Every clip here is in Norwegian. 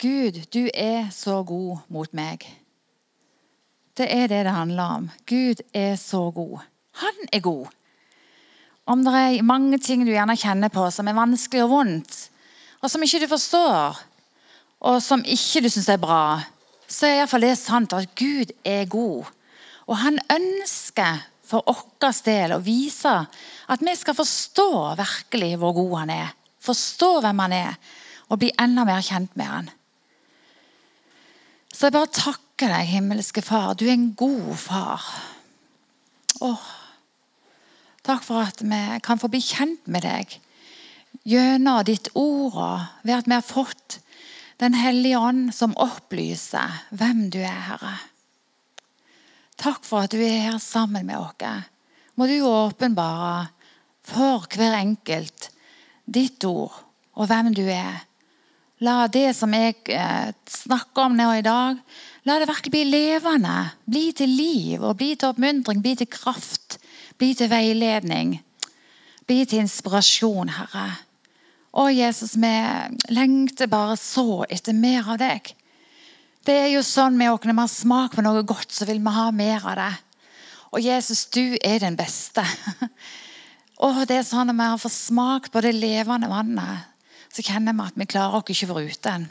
Gud, du er så god mot meg. Det er det det handler om. Gud er så god. Han er god. Om det er mange ting du gjerne kjenner på som er vanskelig og vondt, og som ikke du forstår, og som ikke du syns er bra, så er iallfall det sant at Gud er god. Og han ønsker for vår del å vise at vi skal forstå virkelig hvor god han er. Forstå hvem han er, og bli enda mer kjent med han. Så jeg bare takker deg, himmelske Far. Du er en god far. Åh, takk for at vi kan få bli kjent med deg gjennom ditt ord, og ved at vi har fått Den hellige ånd som opplyser hvem du er, Herre. Takk for at du er her sammen med oss. Må du åpenbare for hver enkelt ditt ord og hvem du er. La det som jeg eh, snakker om nå i dag, la det virkelig bli levende. Bli til liv og bli til oppmuntring, bli til kraft, bli til veiledning. Bli til inspirasjon, Herre. Å, Jesus, vi lengter bare så etter mer av deg. Det er jo sånn med oss når vi har smak på noe godt, så vil vi ha mer av det. Og Jesus, du er den beste. Å, det er sånn Når vi har fått smak på det levende vannet, så kjenner vi at vi klarer oss ikke foruten.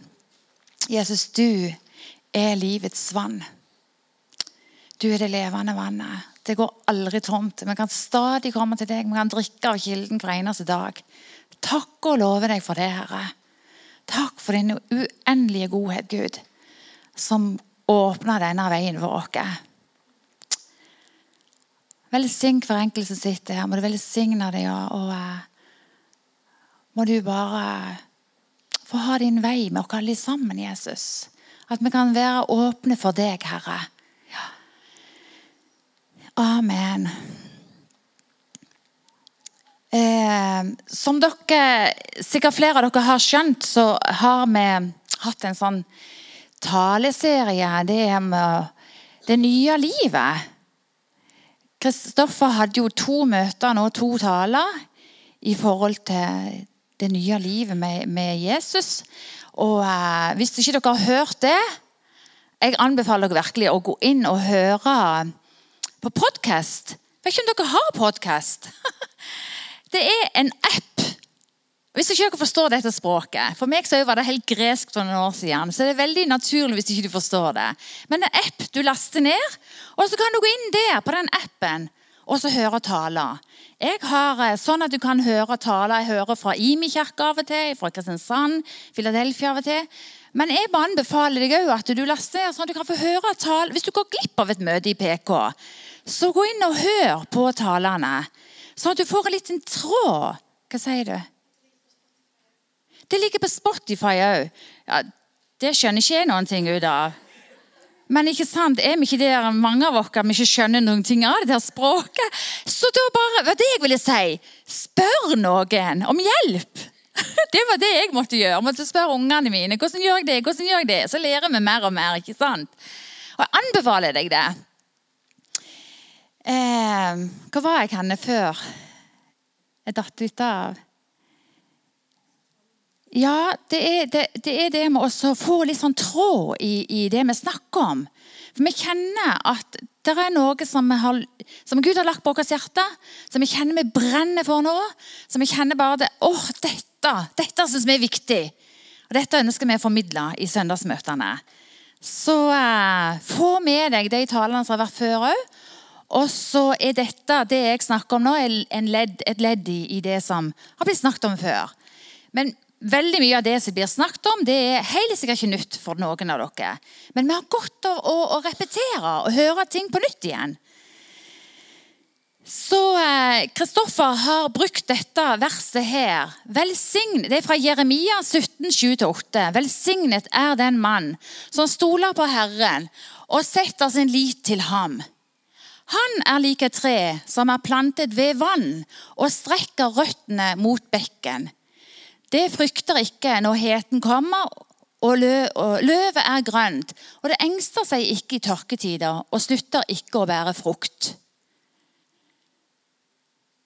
Jesus, du er livets vann. Du er det levende vannet. Det går aldri tomt. Vi kan stadig komme til deg. Vi kan drikke av kilden hver eneste dag. Takk og love deg for det, Herre. Takk for din uendelige godhet, Gud som åpna denne veien for oss. Velsign hver enkelt som sitter her. Må du velsigne dem. Og, og må du bare få ha din vei med oss alle sammen, Jesus. At vi kan være åpne for deg, Herre. Ja. Amen. Eh, som dere, sikkert flere av dere har skjønt, så har vi hatt en sånn taleserie. Det er med det nye livet. Kristoffer hadde jo to møter nå, to taler, i forhold til det nye livet med, med Jesus. Og eh, Hvis ikke dere har hørt det, jeg anbefaler dere virkelig å gå inn og høre på podkast. Vet ikke om dere har podkast? Det er en app hvis ikke dere forstår dette språket For meg så var det helt gresk for noen år siden. Så det er veldig naturlig hvis ikke du forstår det. Men en app du laster ned, og så kan du gå inn der på den appen og så høre taler. Jeg har eh, sånn at du kan høre taler. Jeg hører fra Imi kirke av og til, fra Kristiansand, Philadelphia av og til. Men jeg bare anbefaler deg at du laster ned sånn at du kan få høre taler. Hvis du går glipp av et møte i PK, så gå inn og hør på talene. Sånn at du får en liten tråd. Hva sier du? Det ligger på Spotify òg. Ja, det skjønner ikke jeg noen ting ut av. Men ikke sant, er vi ikke der mange av oss vi ikke skjønner noen ting av det der språket? Så da bare, var det jeg ville si, spør noen om hjelp. Det var det jeg måtte gjøre. Jeg måtte spørre ungene mine. Hvordan gjør jeg det? Hvordan gjør jeg det? Så lærer vi mer og mer. ikke sant? Og jeg anbefaler deg det. Eh, hva var jeg henne før? Jeg datt ut av ja, det er det, det er det, med å få litt sånn tråd i, i, det vi snakker om. For Vi kjenner at det er noe som, har, som Gud har lagt på vårt hjerte, som vi kjenner vi brenner for nå. Som vi kjenner bare det, åh, dette dette syns vi er viktig. Og Dette ønsker vi å formidle i søndagsmøtene. Så eh, få med deg de talene som har vært før òg. Og så er dette, det jeg snakker om nå, ledd, et ledd i, i det som har blitt snakket om før. Men Veldig mye av det som blir snakket om, det er helt sikkert ikke nytt for noen av dere. Men vi har godt av å, å, repetere og høre ting på nytt igjen. Så Kristoffer eh, har brukt dette verset her. Velsign, det er fra Jeremia 17, 17,7-8. Velsignet er den mann som stoler på Herren og setter sin lit til ham. Han er lik et tre som er plantet ved vann og strekker røttene mot bekken. Det frykter ikke når heten kommer, og, løvet er grønt. Og det engster seg ikke i tørketider og slutter ikke å bære frukt.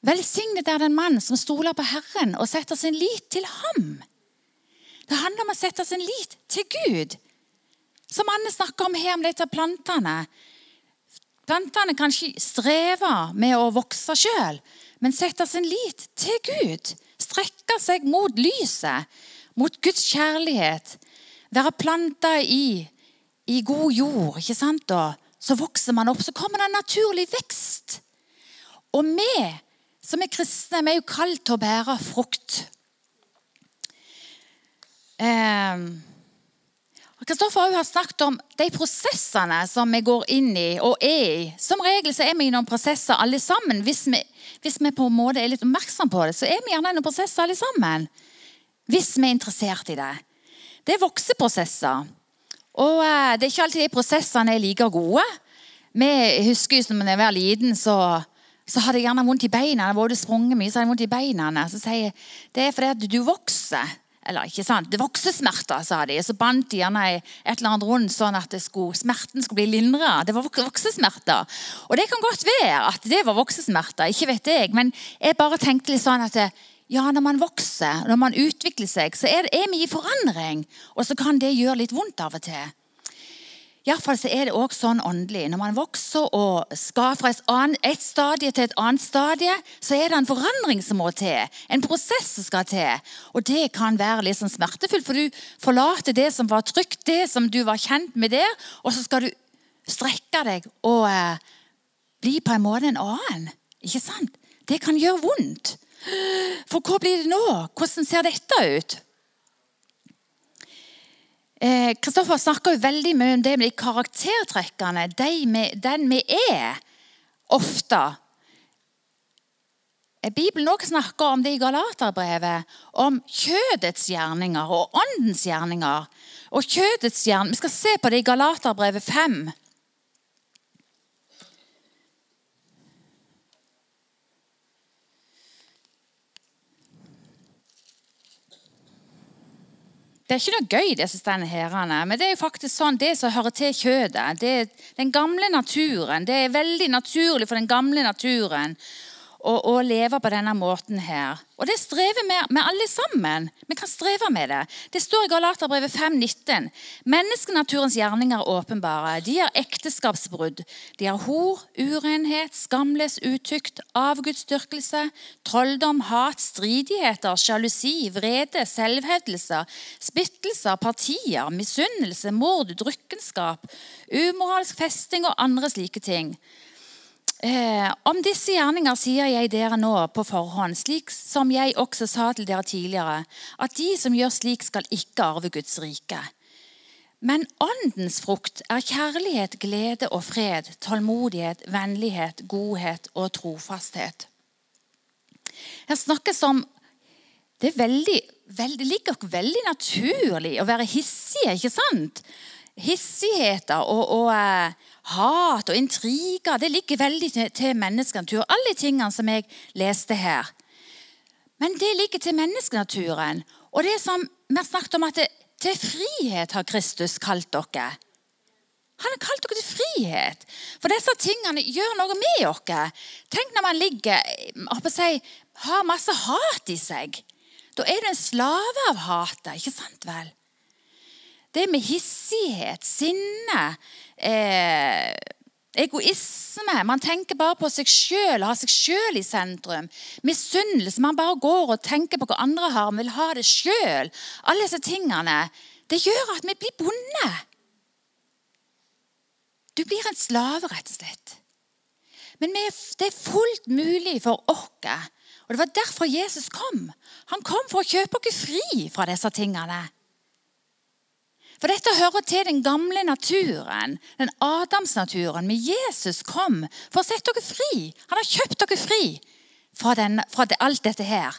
Velsignet er den mann som stoler på Herren og setter sin lit til ham. Det handler om å sette sin lit til Gud. Som Anne snakker om her om dette plantene. Plantene kan ikke streve med å vokse sjøl, men sette sin lit til Gud. Strekke seg mot lyset, mot Guds kjærlighet. Være planta i, i god jord, ikke sant? da? Så vokser man opp, så kommer det en naturlig vekst. Og vi som er kristne, vi er jo kalt til å bære frukt. Kristoffer har snakket om de prosessene som vi går inn i og er i. Som regel så er vi i noen prosesser alle sammen. Hvis vi, hvis vi på en måte er litt oppmerksom på det, så er vi gjerne i noen prosesser alle sammen. Hvis vi er interessert i det. Det er vokseprosesser. Og eh, det er ikke alltid de prosessene er like gode. Vi husker jo når jeg var liten, så, så hadde jeg gjerne vondt i beina. Jeg hadde sprunget mye, så hadde jeg vondt i beina. Så sier jeg det er fordi at du vokser. Eller ikke sant, det voksesmerter, sa de. Så bandt de gjerne et eller annet rundt sånn at skulle, smerten skulle bli lindra. Det var voksesmerter. Og det kan godt være at det var voksesmerter, ikke vet jeg. Men jeg bare tenkte litt sånn at ja, når man vokser, når man utvikler seg, så er, er vi i forandring. Og så kan det gjøre litt vondt av og til. Iallfall så er det også sånn åndelig. Når man vokser og skal fra et stadie til et annet stadie, så er det en forandring som må til. En prosess som skal til. Og det kan være litt sånn smertefullt, for du forlater det som var trygt, det som du var kjent med der, og så skal du strekke deg og eh, bli på en måte en annen. Ikke sant? Det kan gjøre vondt. For hva blir det nå? Hvordan ser dette ut? Kristoffer eh, snakker jo veldig mye om det med de karaktertrekkene. De med, den vi er, ofte. Eh, Bibelen også snakker om det i Galaterbrevet, om kjødets gjerninger og åndens gjerninger. Og kjødets gjerninger, Vi skal se på det i Galaterbrevet 5. Det er ikke noe gøy, det som står her, men det er jo faktisk sånn, det som hører til kjødet. Det er den gamle naturen. Det er veldig naturlig for den gamle naturen å, å leve på denne måten her. Og det strever vi med alle sammen. Vi kan streve med det. Det står i Galaterbrevet 5,19. Menneskenaturens gjerninger er åpenbare. De er ekteskapsbrudd. De har hor, urenhet, skamløs utukt, avgudsdyrkelse, trolldom, hat, stridigheter, sjalusi, vrede, selvhevdelser, spyttelser, partier, misunnelse, mord, drukkenskap, umoralsk festing og andre slike ting. Eh, om disse gjerninger sier jeg dere nå på forhånd, slik som jeg også sa til dere tidligere, at de som gjør slik, skal ikke arve Guds rike. Men åndens frukt er kjærlighet, glede og fred, tålmodighet, vennlighet, godhet og trofasthet. Her snakkes om Det veldig, veldig, ligger veldig naturlig å være hissig, ikke sant? Hissigheter og, og eh, hat og intriger det ligger veldig til, til menneskenatur. Alle tingene som jeg leste her. Men det ligger til menneskenaturen. Og det som vi har snakket om at det, til frihet har Kristus kalt dere. Han har kalt dere til frihet. For disse tingene gjør noe med dere. Tenk når man ligger si, har masse hat i seg. Da er du en slave av hatet, ikke sant vel? Det med hissighet, sinne, eh, egoisme. Man tenker bare på seg sjøl, har seg sjøl i sentrum. Misunnelse. Man bare går og tenker på hva andre har, man vil ha det sjøl. Alle disse tingene. Det gjør at vi blir bonde. Du blir en slave, rett og slett. Men det er fullt mulig for oss. Og Det var derfor Jesus kom. Han kom for å kjøpe oss fri fra disse tingene. For dette hører til den gamle naturen, den Adamsnaturen. Men Jesus kom for å sette dere fri. Han har kjøpt dere fri fra, den, fra det, alt dette her.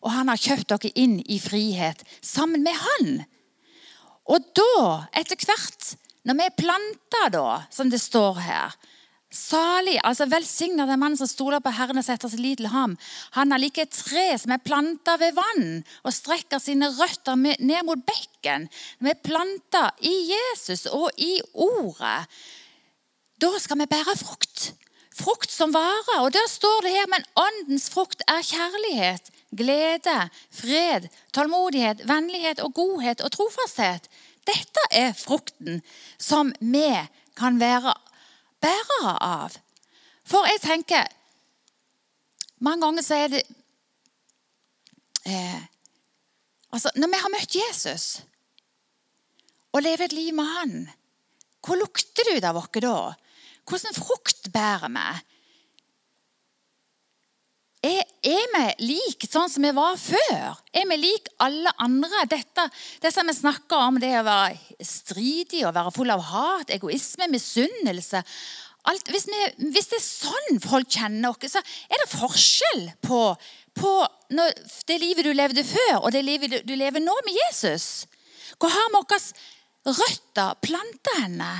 Og han har kjøpt dere inn i frihet sammen med han. Og da, etter hvert, når vi er planta, da, som det står her, Salig, altså velsigna den mannen som stoler på Herren og setter sin lit til ham. Han er like et tre som er planta ved vann og strekker sine røtter ned mot bekken. Vi er planta i Jesus og i Ordet. Da skal vi bære frukt. Frukt som varer. Og der står det her, men åndens frukt er kjærlighet, glede, fred, tålmodighet, vennlighet og godhet og trofasthet. Dette er frukten som vi kan være bærere av. For jeg tenker Mange ganger så er det eh, altså, Når vi har møtt Jesus og lever et liv med han, hvor lukter det ut av oss da? Hvordan frukt bærer vi? Er, er vi like sånn som vi var før? Er vi lik alle andre? Dette, det som vi snakker om, det å være stridig, å være full av hat, egoisme, misunnelse Alt, hvis, vi, hvis, det er sånn folk kjenner oss, så er det forskjell på, på det livet du levde før, og det livet du, du lever nå med Jesus. Hvor har vi våre røtter planta henne?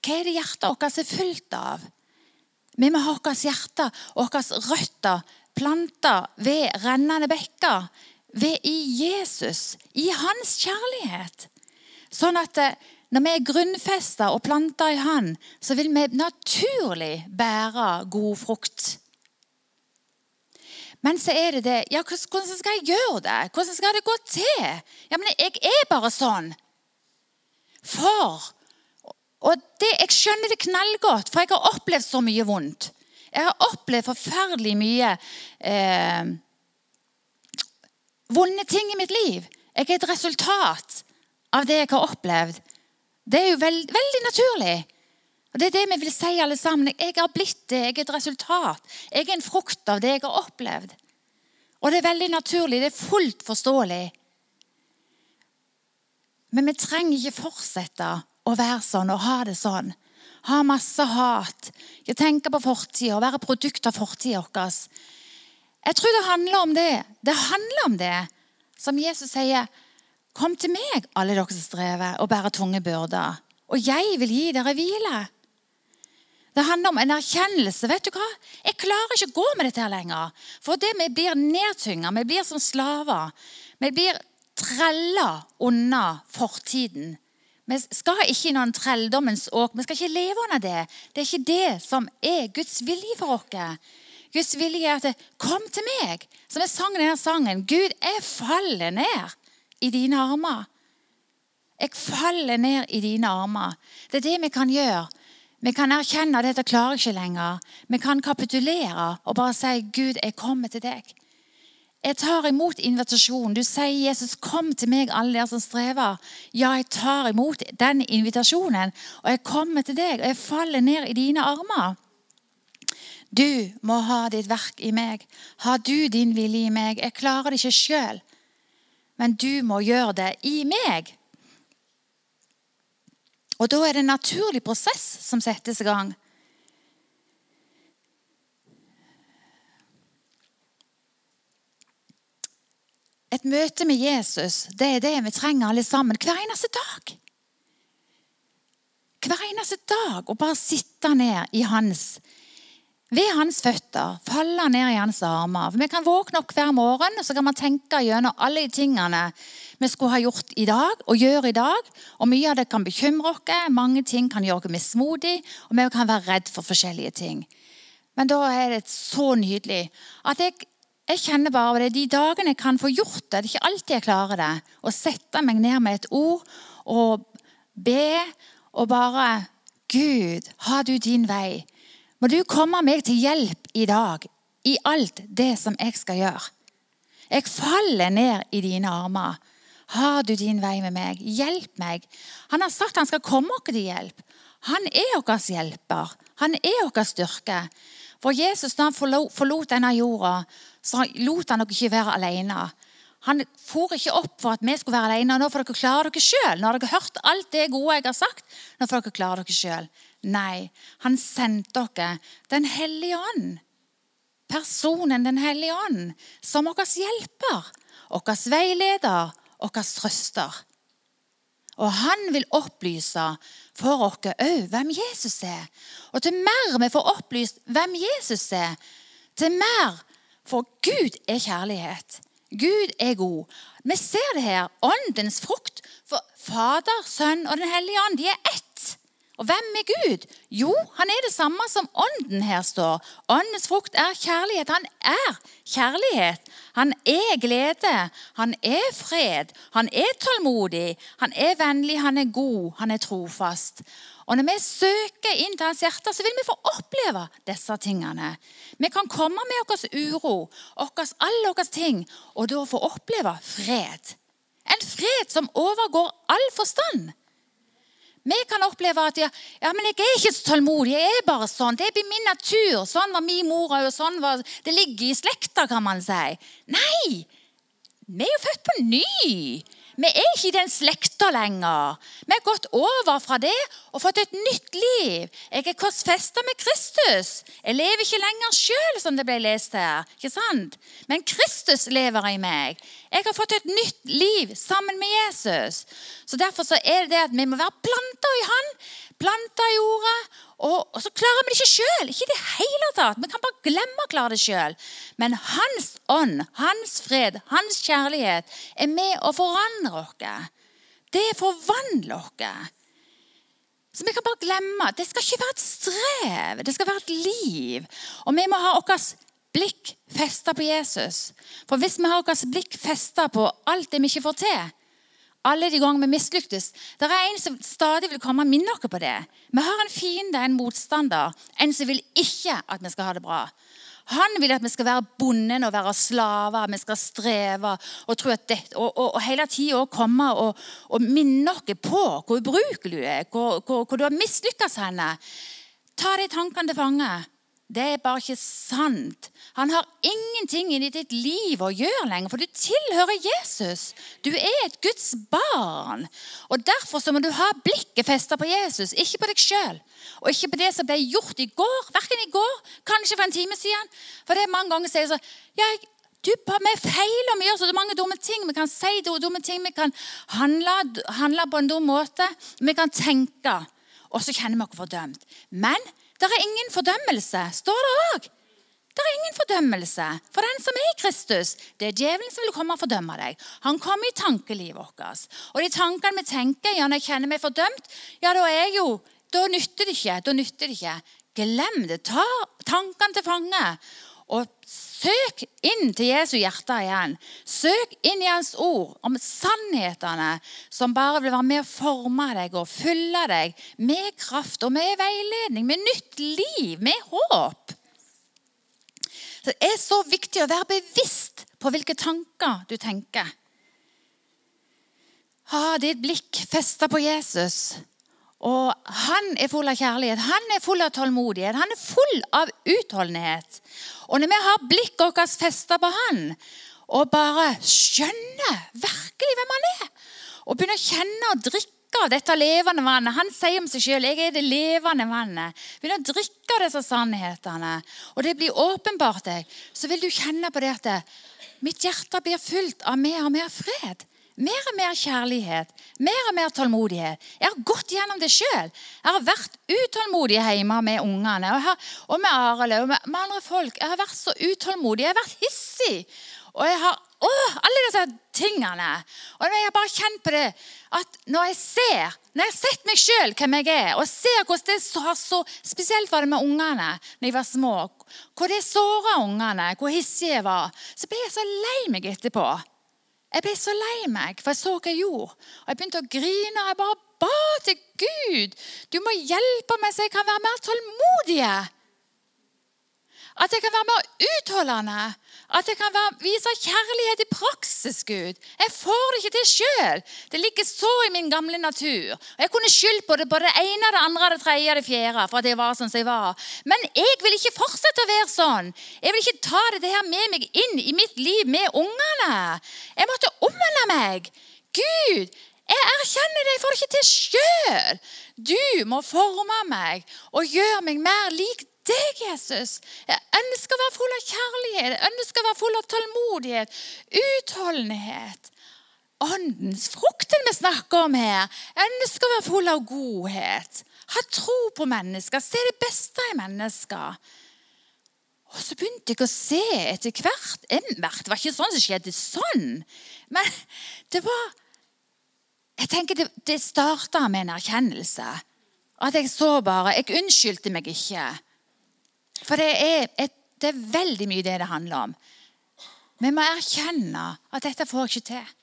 Hva er det hjertet vårt er fullt av? Vi må ha vårt hjerte og våre røtter planta ved rennende bekker, ved i Jesus, i hans kjærlighet. Sånn at eh, når vi er grunnfesta og planta i Han, så vil vi naturlig bære god frukt. Men så er det det Ja, hvordan skal jeg gjøre det? Hvordan skal det gå til? Ja, men jeg er bare sånn. For og det, Jeg skjønner det knallgodt, for jeg har opplevd så mye vondt. Jeg har opplevd forferdelig mye eh, vonde ting i mitt liv. Jeg er et resultat av det jeg har opplevd. Det er jo veld, veldig naturlig. Og Det er det vi vil si alle sammen. Jeg har blitt det. Jeg er et resultat. Jeg er en frukt av det jeg har opplevd. Og det er veldig naturlig. Det er fullt forståelig. Men vi trenger ikke fortsette å være sånn og ha det sånn. Ha masse hat. Ikke tenke på fortida og være produkt av fortida vår. Jeg tror det handler om det. Det handler om det som Jesus sier. Kom til meg, alle dere som strever og bærer tunge byrder, og jeg vil gi dere hvile. Det handler om en erkjennelse. vet du hva? Jeg klarer ikke å gå med dette her lenger. For det vi blir nedtynga, vi blir som slaver. Vi blir trella unna fortiden. Vi skal ikke i noen trelldommens åk. Vi skal ikke leve under det. Det er ikke det som er Guds vilje for oss. Guds vilje er at 'Kom til meg', som jeg sang denne sangen. Gud, jeg faller ned i dine armer. Jeg faller ned i dine armer. Det er det vi kan gjøre. Vi kan erkjenne at dette klarer ikke lenger. Vi kan kapitulere og bare si 'Gud, jeg kommer til deg'. Jeg tar imot invitasjonen. Du sier, 'Jesus, kom til meg, alle dere som strever'. Ja, jeg tar imot den invitasjonen, og jeg kommer til deg, og jeg faller ned i dine armer. Du må ha ditt verk i meg. Har du din vilje i meg. Jeg klarer det ikke sjøl, men du må gjøre det i meg. Og da er det en naturlig prosess som settes i gang. Et møte med Jesus det er det vi trenger alle sammen hver eneste dag. Hver eneste dag å bare sitte ned i hans ved hans føtter, falle ned i hans armer. Vi kan våkne opp hver morgen og så kan man tenke gjennom alle de tingene vi skulle ha gjort i dag og gjør i dag. Og Mye av det kan bekymre oss, mange ting kan gjøre oss mismodige, og vi kan være redd for forskjellige ting. Men da er det så nydelig at jeg jeg kjenner bare det de dagene jeg kan få gjort det. Det er ikke alltid jeg klarer det. Å sette meg ned med et ord og be og bare Gud, har du din vei. Må du komme meg til hjelp i dag i alt det som jeg skal gjøre. Jeg faller ned i dine armer. Har du din vei med meg? Hjelp meg. Han har sagt han skal komme oss til hjelp. Han er vår hjelper. Han er vår styrke. For Jesus, da han forlot denne jorda, så lot han dere ikke være alene. Han for ikke opp for at vi skulle være alene. Nå får dere klare dere sjøl. Nå har dere hørt alt det gode jeg har sagt. Nå får dere klare dere sjøl. Nei, han sendte dere Den hellige ånd. Personen Den hellige ånd som vår hjelper, vår veileder, vår trøster. Og han vil opplyse for oss òg hvem Jesus er. Og til mer vi får opplyst hvem Jesus er, til mer for Gud er kjærlighet. Gud er god. Vi ser det her. Åndens frukt. For Fader, Sønn og Den hellige ånd de er ett. Og hvem er Gud? Jo, han er det samme som ånden her står. Åndens frukt er kjærlighet. Han er kjærlighet. Han er glede. Han er fred. Han er tålmodig. Han er vennlig. Han er god. Han er trofast. Og Når vi søker inn til hans hjerte, så vil vi få oppleve disse tingene. Vi kan komme med vår uro, okkers, alle våre ting, og da få oppleve fred. En fred som overgår all forstand. Vi kan oppleve at ja, ja, men jeg er ikke så tålmodig. Jeg er bare sånn. Det blir min natur. Sånn var min mor og sånn var Det ligger i slekta, kan man si. Nei! Vi er jo født på ny. Vi er ikke i den slekta lenger. Vi har gått over fra det og fått et nytt liv. Jeg er korsfesta med Kristus. Jeg lever ikke lenger sjøl, som det ble lest her. ikke sant? Men Kristus lever i meg. Jeg har fått et nytt liv sammen med Jesus. Så Derfor så er det det at vi må være planta i Han. Og, og, så klarer vi det ikke sjøl. Ikke i det hele tatt. Vi kan bare glemme å klare det sjøl. Men Hans ånd, Hans fred, Hans kjærlighet er med å forandre oss. Det forvandler oss. Så vi kan bare glemme. Det skal ikke være et strev. Det skal være et liv. Og vi må ha vårt blikk festa på Jesus. For hvis vi har vårt blikk festa på alt det vi ikke får til, alle de ganger vi mislyktes. Det er en som stadig vil komme og minne oss på det. Vi har en fiende, en motstander, en som vil ikke at vi skal ha det bra. Han vil at vi skal være bonden og være slaver, vi skal streve og, tro at det, og, og, og hele tida komme og, og, minne oss på hvor ubrukelig du er, hvor, hvor, hvor du har mislykkes. Ta de tankene til fange. Det er bare ikke sant. Han har ingenting i ditt liv å gjøre lenger, for du tilhører Jesus. Du er et Guds barn. Og Derfor så må du ha blikket festet på Jesus, ikke på deg sjøl. Og ikke på det som ble gjort i går, verken i går, kanskje for en time siden. For det er mange ganger sier sånn ja, du, Vi feiler, gjør så mange dumme ting. Vi kan si dumme ting, vi kan handle, handle på en dum måte. Vi kan tenke. Og så kjenner vi oss fordømt. Men det er ingen fordømmelse, står det òg. Det er ingen fordømmelse for den som er i Kristus. Det er djevelen som vil komme og fordømme deg. Han kommer i tankelivet vårt. Og de tankene vi tenker ja, når jeg kjenner meg fordømt, ja, da er jo, da nytter det ikke. Da nytter det ikke. Glem det. Ta tankene til fange. Og søk inn til Jesu hjerte igjen. Søk inn i Hans ord om sannhetene som bare vil være med å forme deg og fylle deg med kraft og med veiledning, med nytt liv, med håp. Det er så viktig å være bevisst på hvilke tanker du tenker. Ha ditt blikk festa på Jesus. Og han er full av kjærlighet, han er full av tålmodighet, han er full av utholdenhet. Og når vi har blikket vårt festa på han, og bare skjønner virkelig hvem han er, og begynner å kjenne og drikke av dette levende vannet Han sier om seg sjøl 'Jeg er det levende vannet'. Begynner å drikke av disse sannhetene, og det blir åpenbart deg, så vil du kjenne på det at mitt hjerte blir fylt av mer og mer fred. Mer og mer kjærlighet, mer og mer tålmodighet. Jeg har gått gjennom det sjøl. Jeg har vært utålmodig hjemme med ungene og, har, og med Arild og med, med, andre folk. Jeg har vært så utålmodig. Jeg har vært hissig. Og jeg har å, alle disse tingene. Og jeg har bare kjent på det at når jeg ser, når jeg har sett meg sjøl hvem jeg er, og ser hvordan det har så Spesielt var det med ungene når jeg var små. Hvor det såra ungene, hvor hissig jeg var. Så ble jeg så lei meg etterpå. Jeg ble så lei meg, for jeg så hva jeg gjorde. Og Jeg begynte å grine. og Jeg bare ba til Gud. Du må hjelpe meg så jeg kan være mer tålmodig. At jeg kan være mer utholdende. At jeg kan være, vise kjærlighet i praksis, Gud. Jeg får det ikke til sjøl. Det ligger så i min gamle natur. Jeg kunne skyldt på det på det ene, det andre, det tredje det fjerde. for at jeg var sånn som jeg var. Men jeg vil ikke fortsette å være sånn. Jeg vil ikke ta dette her med meg inn i mitt liv med ungene. Jeg måtte omvende meg. Gud, jeg erkjenner det, jeg får det ikke til sjøl. Du må forme meg og gjøre meg mer lik deg, Jesus. Jeg ønsker å være full av kjærlighet, jeg ønsker å være full av tålmodighet, utholdenhet. Åndens frukten vi snakker om her. Jeg ønsker å være full av godhet. Ha tro på mennesker, se det beste i mennesker. Og så begynte jeg å se etter hvert. Det var ikke sånn som skjedde sånn. Men det var Jeg tenker det, det starta med en erkjennelse At jeg så bare. Jeg unnskyldte meg ikke. For det er, et, det er veldig mye det det handler om. Vi må erkjenne at dette får jeg ikke til.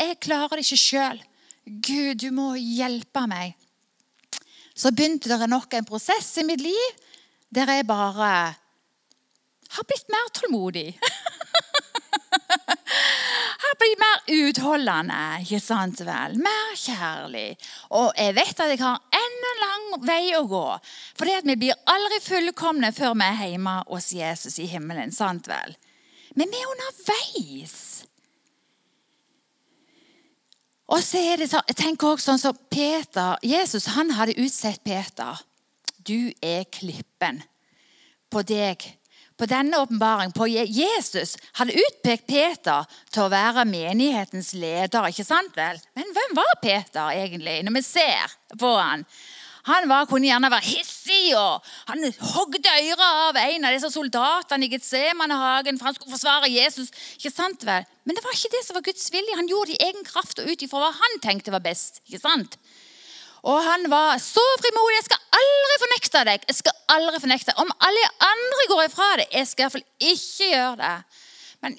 Jeg klarer det ikke sjøl. Gud, du må hjelpe meg. Så begynte det nok en prosess i mitt liv der jeg bare har blitt mer tålmodig. blitt mer utholdende, ikke sant vel? Mer kjærlig. Og jeg vet at jeg har enda lang vei å gå. For vi blir aldri fullkomne før vi er hjemme hos Jesus i himmelen. sant vel? Men vi er underveis. Og så er det så, jeg tenker også sånn som Peter, Jesus han hadde utsett Peter. Du er klippen. På deg på denne åpenbaring på Jesus hadde utpekt Peter til å være menighetens leder. ikke sant vel? Men hvem var Peter egentlig, når vi ser på han? Han var, kunne gjerne være hissig, og han hogde øret av en av disse soldatene i Getsemanehagen for han skulle forsvare Jesus. ikke sant vel? Men det var ikke det som var Guds vilje. Han gjorde det i egen kraft og ut ifra hva han tenkte var best. ikke sant? Og han var så frimodig. Jeg skal aldri fornekte deg. Jeg skal aldri fornekte Om alle andre går ifra det, jeg skal iallfall ikke gjøre det. Men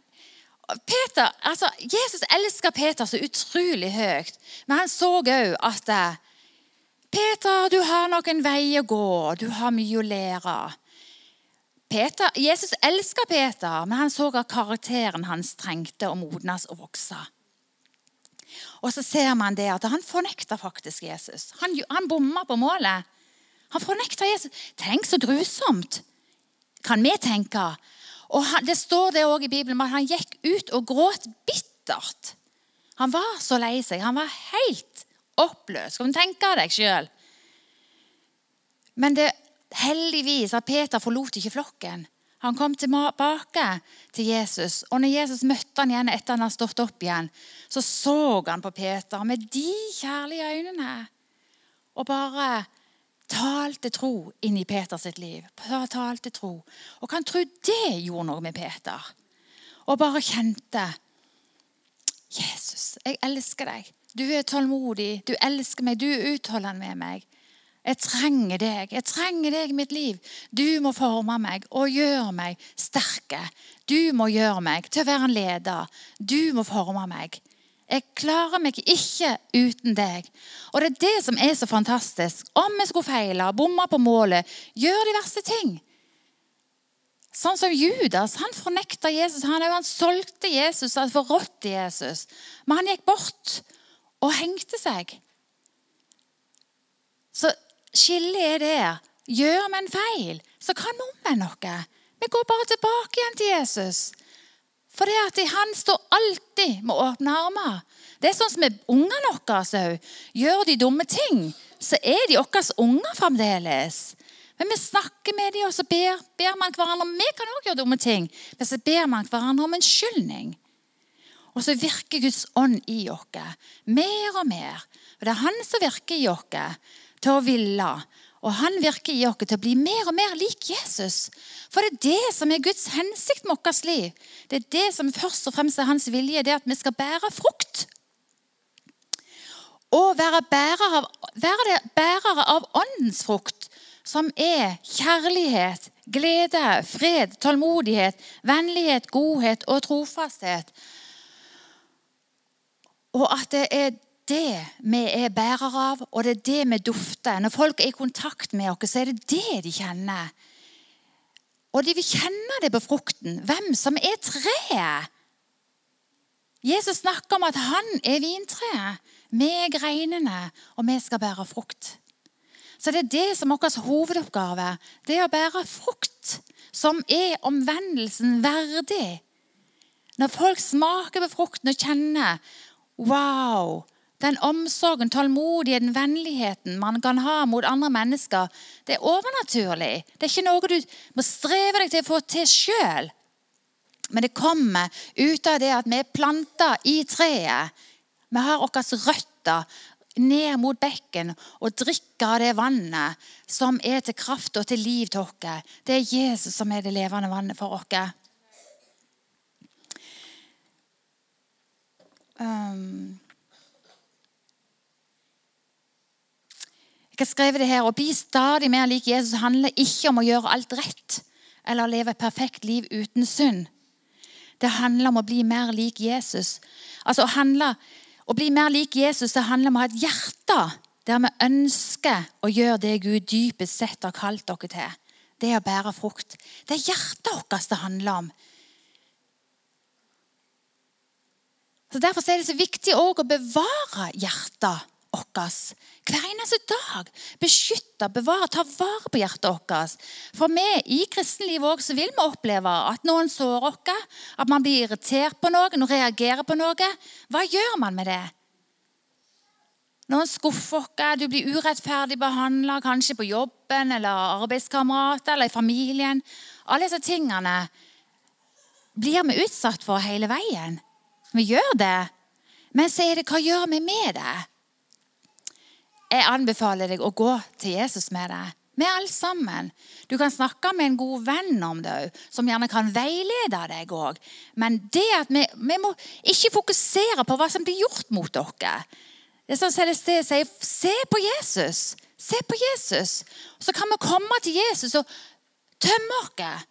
Peter, altså, Jesus elsker Peter så utrolig høyt. Men han så òg at eh, Peter, du har nok en vei å gå. Du har mye å lære. Peter, Jesus elsker Peter, men han så at karakteren hans trengte å modnes og vokse. Og så ser man det at han fornekta faktisk Jesus. Han, han bomma på målet. Han fornekta Jesus. Tenk så grusomt, kan vi tenke. Og han, Det står det også i Bibelen at han gikk ut og gråt bittert. Han var så lei seg. Han var helt oppløst. Kan du tenke deg sjøl? Men det, heldigvis at Peter forlot ikke flokken. Han kom tilbake til Jesus. Og når Jesus møtte han igjen etter han hadde stått opp igjen, så så han på Peter med de kjærlige øynene. Og bare talte tro inn i Peters liv. Talte tro. Og kan tro det gjorde noe med Peter. Og bare kjente Jesus, jeg elsker deg. Du er tålmodig. Du elsker meg. Du er utholdende med meg. Jeg trenger deg. Jeg trenger deg i mitt liv. Du må forme meg og gjøre meg sterke. Du må gjøre meg til å være en leder. Du må forme meg. Jeg klarer meg ikke uten deg. Og det er det som er så fantastisk. Om vi skulle feile, bomme på målet, gjøre de verste ting. Sånn som Judas. Han fornekta Jesus. Han, han solgte Jesus, han forrådte Jesus. Men han gikk bort og hengte seg. Så Skillet er det. Gjør vi en feil, så kan vi omvende noe. Vi går bare tilbake igjen til Jesus. For det at han står alltid med åpne armer. Det er sånn som med ungene våre òg. Gjør de dumme ting, så er de våre unger fremdeles. Men vi snakker med dem, og så ber, ber man hverandre Vi kan også gjøre dumme ting, men så ber man hverandre om unnskyldning. Og så virker Guds ånd i oss mer og mer. Og det er Han som virker i oss til å ville. Og han virker i oss til å bli mer og mer lik Jesus. For det er det som er Guds hensikt med vårt liv. Det er det som først og fremst er hans vilje, det er at vi skal bære frukt. Og være bærere av, være bærere av åndens frukt, som er kjærlighet, glede, fred, tålmodighet, vennlighet, godhet og trofasthet. Og at det er det vi er bærere av, og det er det vi dufter. Når folk er i kontakt med oss, så er det det de kjenner. Og de vil kjenne det på frukten. Hvem som er treet. Jesus snakker om at han er vintreet. Vi er greinene, og vi skal bære frukt. Så det er det som er vår hovedoppgave. Det er å bære frukt som er omvendelsen verdig. Når folk smaker på frukten og kjenner Wow! Den omsorgen, tålmodigheten, vennligheten man kan ha mot andre mennesker, det er overnaturlig. Det er ikke noe du må streve deg til å få til sjøl. Men det kommer ut av det at vi er planta i treet. Vi har våre røtter ned mot bekken og drikker av det vannet som er til kraft og til liv til oss. Det er Jesus som er det levende vannet for oss. Um, Jeg har skrevet det her, Å bli stadig mer lik Jesus handler ikke om å gjøre alt rett eller å leve et perfekt liv uten synd. Det handler om å bli mer lik Jesus. Altså Å, handle, å bli mer lik Jesus det handler om å ha et hjerte der vi ønsker å gjøre det Gud dypest sett har kalt dere til. Det er å bære frukt. Det er hjertet vårt det handler om. Så Derfor er det så viktig å bevare hjertet vårt hver eneste dag. Beskytte, bevare, ta vare på hjertet vårt. For vi i kristenlivet også vil vi oppleve at noen sårer oss, at man blir irritert på noen reagerer på noe. Hva gjør man med det? Noen skuffer oss, du blir urettferdig behandla, kanskje på jobben eller arbeidskamerater eller i familien. Alle disse tingene blir vi utsatt for hele veien. Vi gjør det. Men så er det hva gjør vi med det? Jeg anbefaler deg å gå til Jesus med det. Med alle sammen. Du kan snakke med en god venn om det òg, som gjerne kan veilede deg òg. Men det at vi, vi, må ikke fokusere på hva som blir gjort mot dere. Det er sånn Celeste sier, se på Jesus. Se på Jesus. Så kan vi komme til Jesus og tømme oss.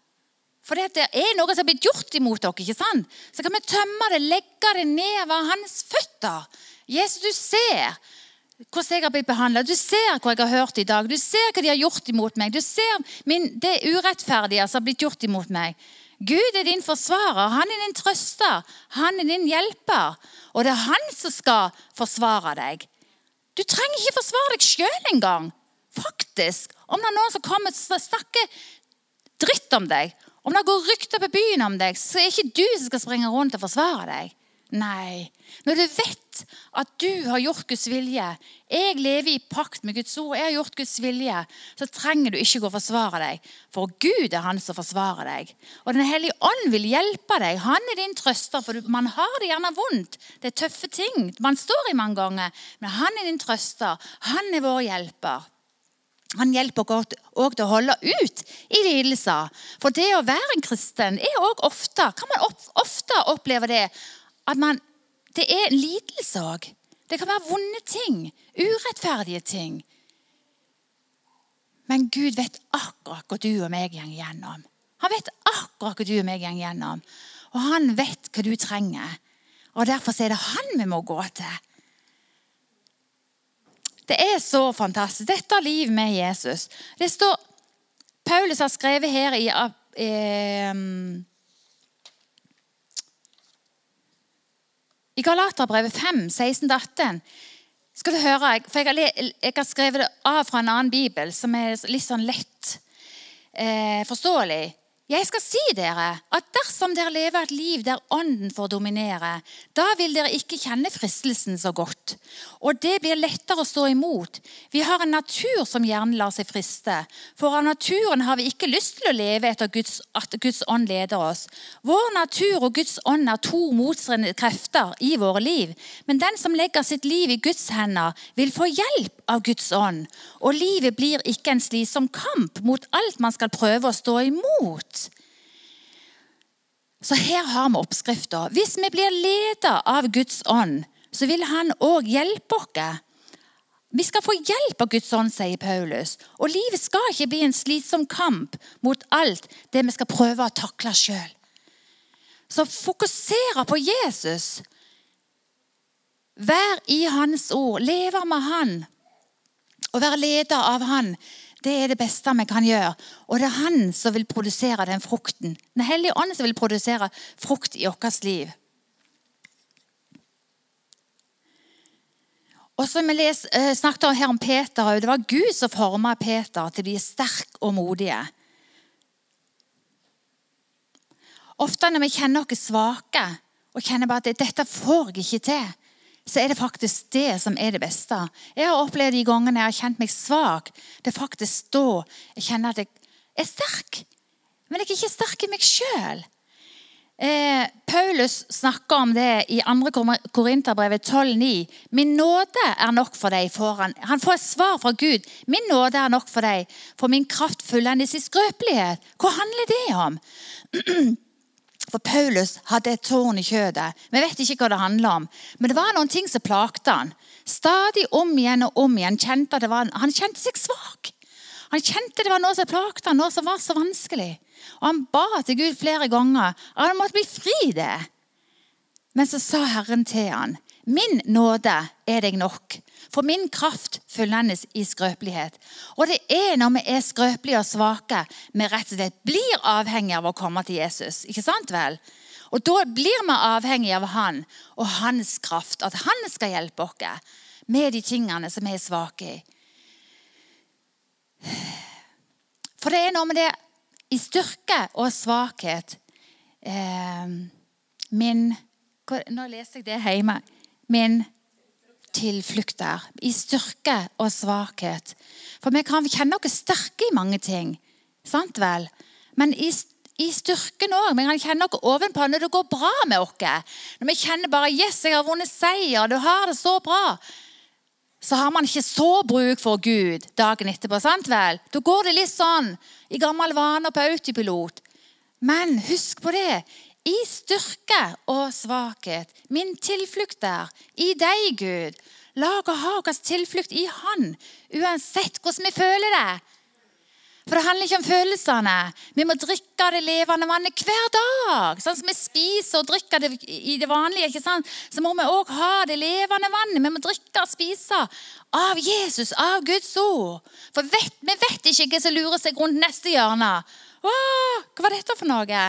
For det er noe som har blitt gjort imot dere. ikke sant? Så kan vi tømme det, legge det ned ved hans føtter. Jesus, du ser hvordan jeg har blitt behandla. Du ser hva jeg har hørt i dag. Du ser hva de har gjort imot meg. Du ser min, det urettferdige som har blitt gjort imot meg. Gud er din forsvarer, han er din trøster, han er din hjelper. Og det er han som skal forsvare deg. Du trenger ikke forsvare deg sjøl engang. Faktisk. Om det er noen som kommer og snakker dritt om deg, om det går rykter på byen om deg, så er ikke du som skal springe rundt og forsvare deg. Nei. Når du vet at du har gjort Guds vilje, jeg lever i pakt med Guds ord, jeg har gjort Guds vilje, så trenger du ikke gå og forsvare deg. For Gud er han som forsvarer deg. Og Den hellige ånd vil hjelpe deg. Han er din trøster, for man har det gjerne vondt. Det er tøffe ting man står i mange ganger. Men han er din trøster. Han er vår hjelper. Han hjelper oss òg til å holde ut i lidelser. For det å være en kristen er også ofte, kan man ofte oppleve det at man, det er en lidelse òg. Det kan være vonde ting. Urettferdige ting. Men Gud vet akkurat hva du og meg går gjennom. Han vet akkurat hva du og meg går gjennom. Og han vet hva du trenger. Og Derfor er det han vi må gå til. Det er så fantastisk. Dette er livet med Jesus. Det står, Paulus har skrevet her i eh, I Galaterbrevet 5, 16-18 skal du høre, for jeg har, skrevet det av fra en annen bibel som er litt sånn lett eh, forståelig. Jeg skal si dere at dersom dere lever et liv der ånden får dominere, da vil dere ikke kjenne fristelsen så godt. Og det blir lettere å stå imot. Vi har en natur som gjerne lar seg friste. For av naturen har vi ikke lyst til å leve etter Guds, at Guds ånd leder oss. Vår natur og Guds ånd er to motstridende krefter i våre liv. Men den som legger sitt liv i Guds hender, vil få hjelp av Guds ånd. Og livet blir ikke en slitsom kamp mot alt man skal prøve å stå imot. Så her har vi oppskrifta. Hvis vi blir ledet av Guds ånd, så vil Han òg hjelpe oss. Vi skal få hjelp av Guds ånd, sier Paulus. Og livet skal ikke bli en slitsom kamp mot alt det vi skal prøve å takle sjøl. Så fokusere på Jesus. Vær i Hans ord. Leve med Han. Og være leder av Han. Det er det beste vi kan gjøre. Og det er Han som vil produsere den frukten. Den hellige ånd som vil produsere frukt i vårt liv. Og som vi eh, snakket her om Peter, Det var Gud som formet Peter til å bli sterk og modige. Ofte når vi kjenner oss svake og kjenner bare at 'dette får jeg ikke til', så er det faktisk det som er det beste. Jeg har opplevd de gangene jeg har kjent meg svak. Det er faktisk da jeg kjenner at jeg er sterk. Men jeg er ikke sterk i meg sjøl. Eh, Paulus snakker om det i 2. Korinterbrevet 12,9. Min nåde er nok for deg. Han. han får et svar fra Gud. Min nåde er nok for deg, for min kraft fullendes i skrøpelighet. Hva handler det om? For Paulus hadde et tårn i kjødet. Vi vet ikke hva det handler om. Men det var noen ting som plagte han. Stadig om igjen og om igjen kjente det var, han kjente seg svak. Han kjente det var noe som plagte han, noe som var så vanskelig. Og Han ba til Gud flere ganger. at Han måtte bli fri det. Men så sa Herren til han, Min nåde er deg nok, for min kraft fyllendes i skrøpelighet. Og det er når vi er skrøpelige og svake, vi rett og slett blir avhengige av å komme til Jesus. Ikke sant vel? Og da blir vi avhengige av Han og Hans kraft, at Han skal hjelpe oss med de tingene som vi er svake i. For det er noe med det i styrke og svakhet eh, Min Nå leser jeg det hjemme. Min tilflukt der. I styrke og svakhet. For vi kan kjenne oss sterke i mange ting. Sant vel? Men i, i styrken òg. Vi kan kjenne oss ovenpå når det går bra med oss. Når vi kjenner bare 'Yes, jeg har vunnet seier. Du har det så bra.' Så har man ikke så bruk for Gud dagen etterpå. sant vel? Da går det litt sånn i gammel vane på autopilot. Men husk på det i styrke og svakhet. Min tilflukt er i deg, Gud. Lag og ha vår tilflukt i Han, uansett hvordan vi føler det. For det handler ikke om følelsene. Vi må drikke det levende vannet hver dag. Sånn som vi spiser og drikker det i det vanlige, ikke sant? så må vi òg ha det levende vannet. Vi må drikke og spise av Jesus, av Guds ord. For vet, vi vet ikke hva som lurer seg rundt neste hjørne. Åh, hva var dette for noe?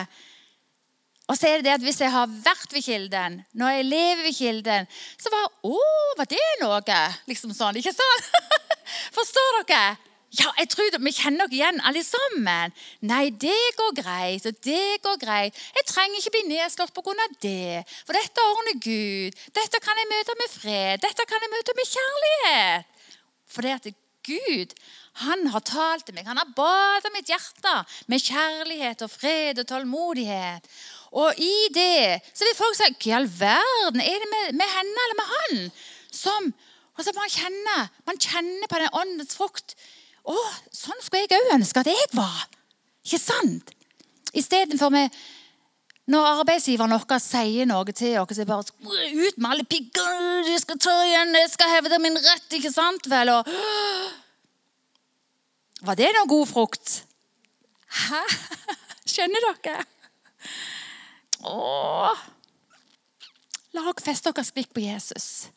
Og så er det det at Hvis jeg har vært ved kilden, når jeg lever ved kilden, så var Å, var det noe? Liksom sånn, ikke sant? Forstår dere? Ja, jeg tror Vi kjenner dere igjen, alle sammen. Nei, det går greit, og det går greit. Jeg trenger ikke bli nedslått pga. det. For dette ordner Gud. Dette kan jeg møte med fred. Dette kan jeg møte med kjærlighet. For det at Gud han har talt til meg. Han har badet mitt hjerte med kjærlighet og fred og tålmodighet. Og i det så vil folk si Hva i all verden er det med, med, henne eller med han? Som, og så man kjenner, man kjenner på den åndens frukt. Å, sånn skulle jeg òg ønske at jeg var. Ikke sant? Istedenfor med når arbeidsgiveren vår sier noe til oss, så er bare ut med alle pigger, jeg skal ta igjen, jeg skal hevde min rett, ikke sant vel? Og, var det noe god frukt? Hæ? Skjønner dere? Åh. La oss feste vårt blikk på Jesus.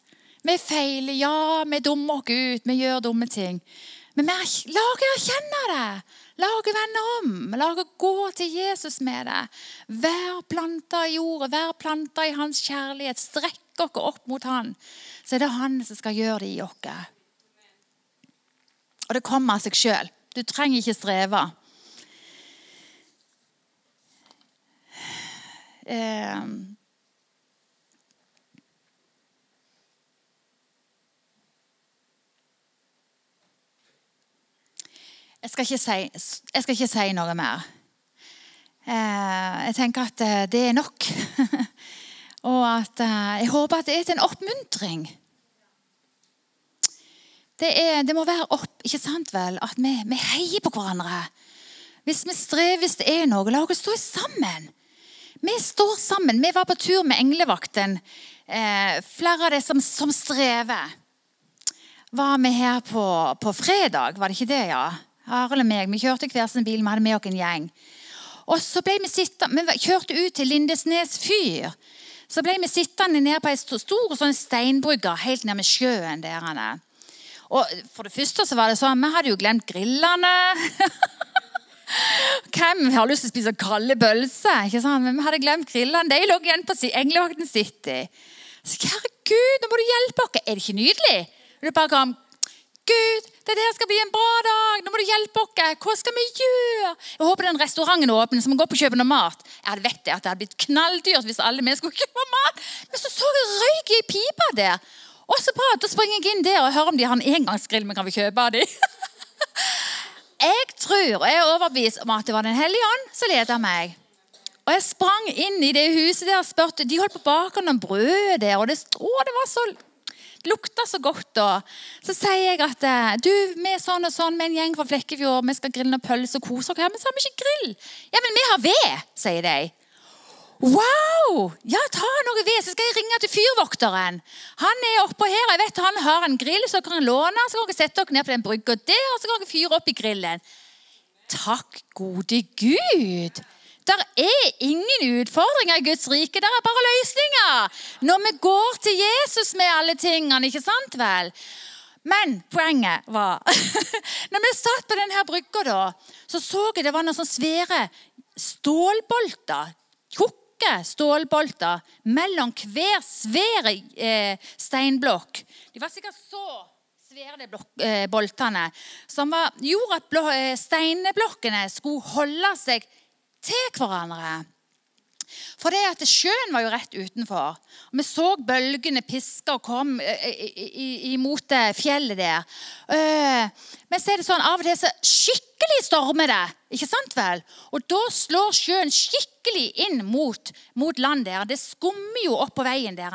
Vi feiler, ja, vi dummer oss ut, vi gjør dumme ting. Men la oss erkjenne det. La oss vende om. La oss gå til Jesus med det. Vær planta i jorda, vær planta i hans kjærlighet. Strekk dere opp mot han. Så er det han som skal gjøre det i oss. Og det kommer av seg sjøl. Du trenger ikke streve. Eh, jeg, skal si, jeg skal ikke si noe mer. Eh, jeg tenker at eh, det er nok. Og at jeg håper at det er til en oppmuntring. Det, er, det, må være opp, ikke sant vel, at vi, vi heier på hverandre. Hvis vi strever, hvis det er noe, la oss stå sammen. Vi står sammen. Vi var på tur med englevakten. Eh, flere av de som, som strever. Var vi her på, på, fredag, var det ikke det, ja? Arild og meg. Vi kjørte hver sin bil, vi hadde med oss en gjeng. Og så ble Vi sittende, vi kjørte ut til Lindesnes fyr. Så ble vi sittende nede på ei stor sånn steinbrygge helt nede med sjøen. der. Og For det første så var det sånn, vi hadde jo glemt grillene. Hvem har lyst til å spise kalde pølser? ikke? Men hadde glemt grillene. De lå igjen på Englevakten City. Så Herregud, nå må du hjelpe oss! Er det ikke nydelig? Og du bare kom Gud, det der skal bli en bra dag! Nå må du hjelpe oss! Hva skal vi gjøre? Jeg håper den restauranten åpner, så vi går på å kjøpe noe mat. Jeg hadde vet det, at det hadde blitt knalldyrt hvis alle vi skulle kjøpe mat. Men så så jeg røyk i pipa der. Og så bra, Da springer jeg inn der og hører om de har en engangsgrill vi kan vi kjøpe av dem. Jeg tror og jeg er overbevist om at det var Den hellige ånd som ledet meg. Og Jeg sprang inn i det huset der og spurte De holdt på baken av noen brød der, og det, å, det var så det lukta så godt. Og så sier jeg at eh, du, vi er sånn og sånn med en gjeng fra Flekkefjord, vi skal grille noen pølser og kose oss her. Men så har vi ikke grill. Ja, men vi har ved, sier de. Wow! Ja, ta noe ved, så skal jeg ringe til fyrvokteren. Han er oppå her, jeg vet han har en grill, så kan han låne Så kan dere sette dere ned på den brygga der, og så kan dere fyre opp i grillen. Takk, gode Gud! Der er ingen utfordringer i Guds rike, der er bare løsninger. Når vi går til Jesus med alle tingene, ikke sant vel? Men poenget var Når vi satt på denne brygga, så så jeg det var noen sånne svære stålbolter. Tjukke stålbolter mellom hver svære eh, steinblokk. De var sikkert så svære, de eh, boltene, som var, gjorde at blå, eh, steinblokkene skulle holde seg til hverandre. For det at Sjøen var jo rett utenfor. Vi så bølgene piske og kom imot fjellet der. Men så er det sånn, av og til så skikkelig stormer det. ikke sant vel? Og da slår sjøen skikkelig inn mot, mot land der. Det skummer jo opp på veien der.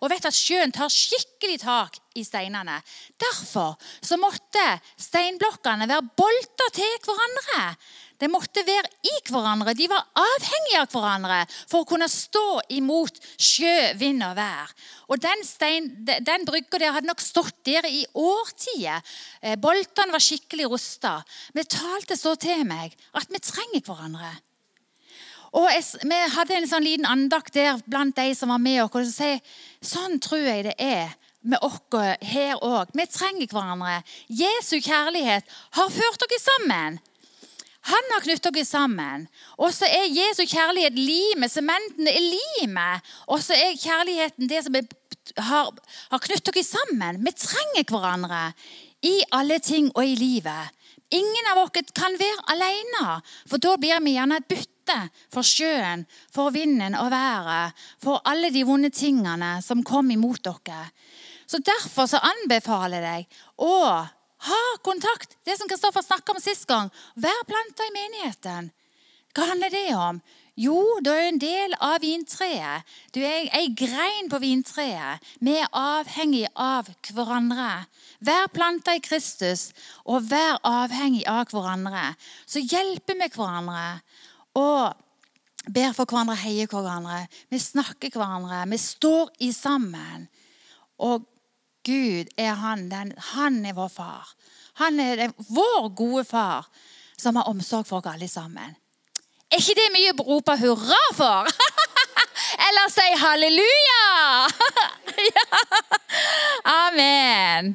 Og vet at sjøen tar skikkelig tak i steinene. Derfor så måtte steinblokkene være bolta til hverandre. De måtte være i hverandre. De var avhengige av hverandre for å kunne stå imot sjø, vind og vær. Og Den, stein, den brygga der hadde nok stått der i årtier. Eh, boltene var skikkelig rusta. Vi talte så til meg at vi trenger hverandre. Og jeg, Vi hadde en sånn liten andakt der blant de som var med oss. og sier, Sånn tror jeg det er med oss her òg. Vi trenger hverandre. Jesu kjærlighet har ført dere sammen. Han har knyttet dere sammen. Og så er Jesu kjærlighet limet. Sementen er limet. Og så er kjærligheten det som er, har, har knyttet dere sammen. Vi trenger hverandre i alle ting og i livet. Ingen av oss kan være alene, for da blir vi gjerne et bytte for sjøen, for vinden og været, for alle de vonde tingene som kom imot dere. Så Derfor så anbefaler jeg å ha kontakt. Det som Kristoffer snakka om sist gang. Vær planta i menigheten. Hva handler det om? Jo, du er en del av vintreet. Du er ei grein på vintreet. Vi er avhengig av hverandre. Vær planta i Kristus og vær avhengig av hverandre. Så hjelper vi hverandre og ber for hverandre, heier hverandre. Vi snakker hverandre. Vi står i sammen. Og Gud er han, den, han er vår far. Han er den, vår gode far som har omsorg for oss alle sammen. Er ikke det mye å rope hurra for? Eller si halleluja? ja. Amen.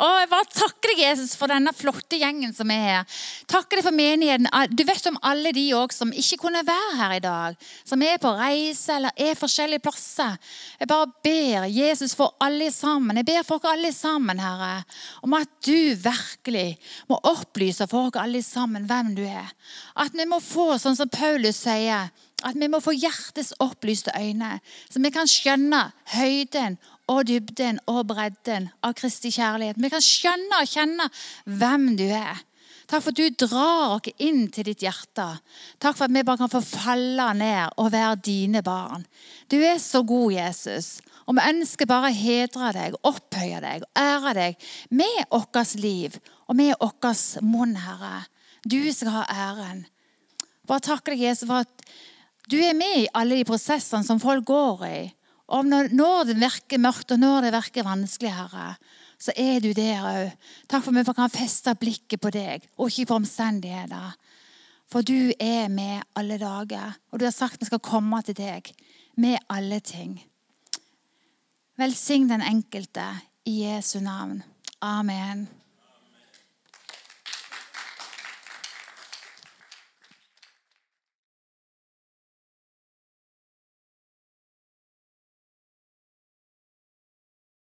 Og jeg bare takker deg, Jesus, for denne flotte gjengen som er her. Takker deg for menigheten. Ah, du vet om alle de også som ikke kunne være her i dag. Som er på reise eller er forskjellige plasser. Jeg bare ber Jesus for alle sammen. Jeg ber for dere alle sammen, Herre, om at du virkelig må opplyse for dere alle sammen hvem du er. At vi må få, sånn som Paulus sier, at vi må få hjertets opplyste øyne, så vi kan skjønne høyden og dybden og bredden av Kristi kjærlighet. Vi kan skjønne og kjenne hvem du er. Takk for at du drar oss inn til ditt hjerte. Takk for at vi bare kan få falle ned og være dine barn. Du er så god, Jesus. Og vi ønsker bare å hedre deg, opphøye deg ære deg med vårt liv og med vår munn, Herre. Du skal ha æren. Bare takk deg, Jesus, for at du er med i alle de prosessene som folk går i. Og når det virker mørkt, og når det virker vanskelig, Herre, så er du der òg. Takk for at vi kan feste blikket på deg, og ikke på omstendigheter. For du er med alle dager, og du har sagt vi skal komme til deg med alle ting. Velsign den enkelte i Jesu navn. Amen.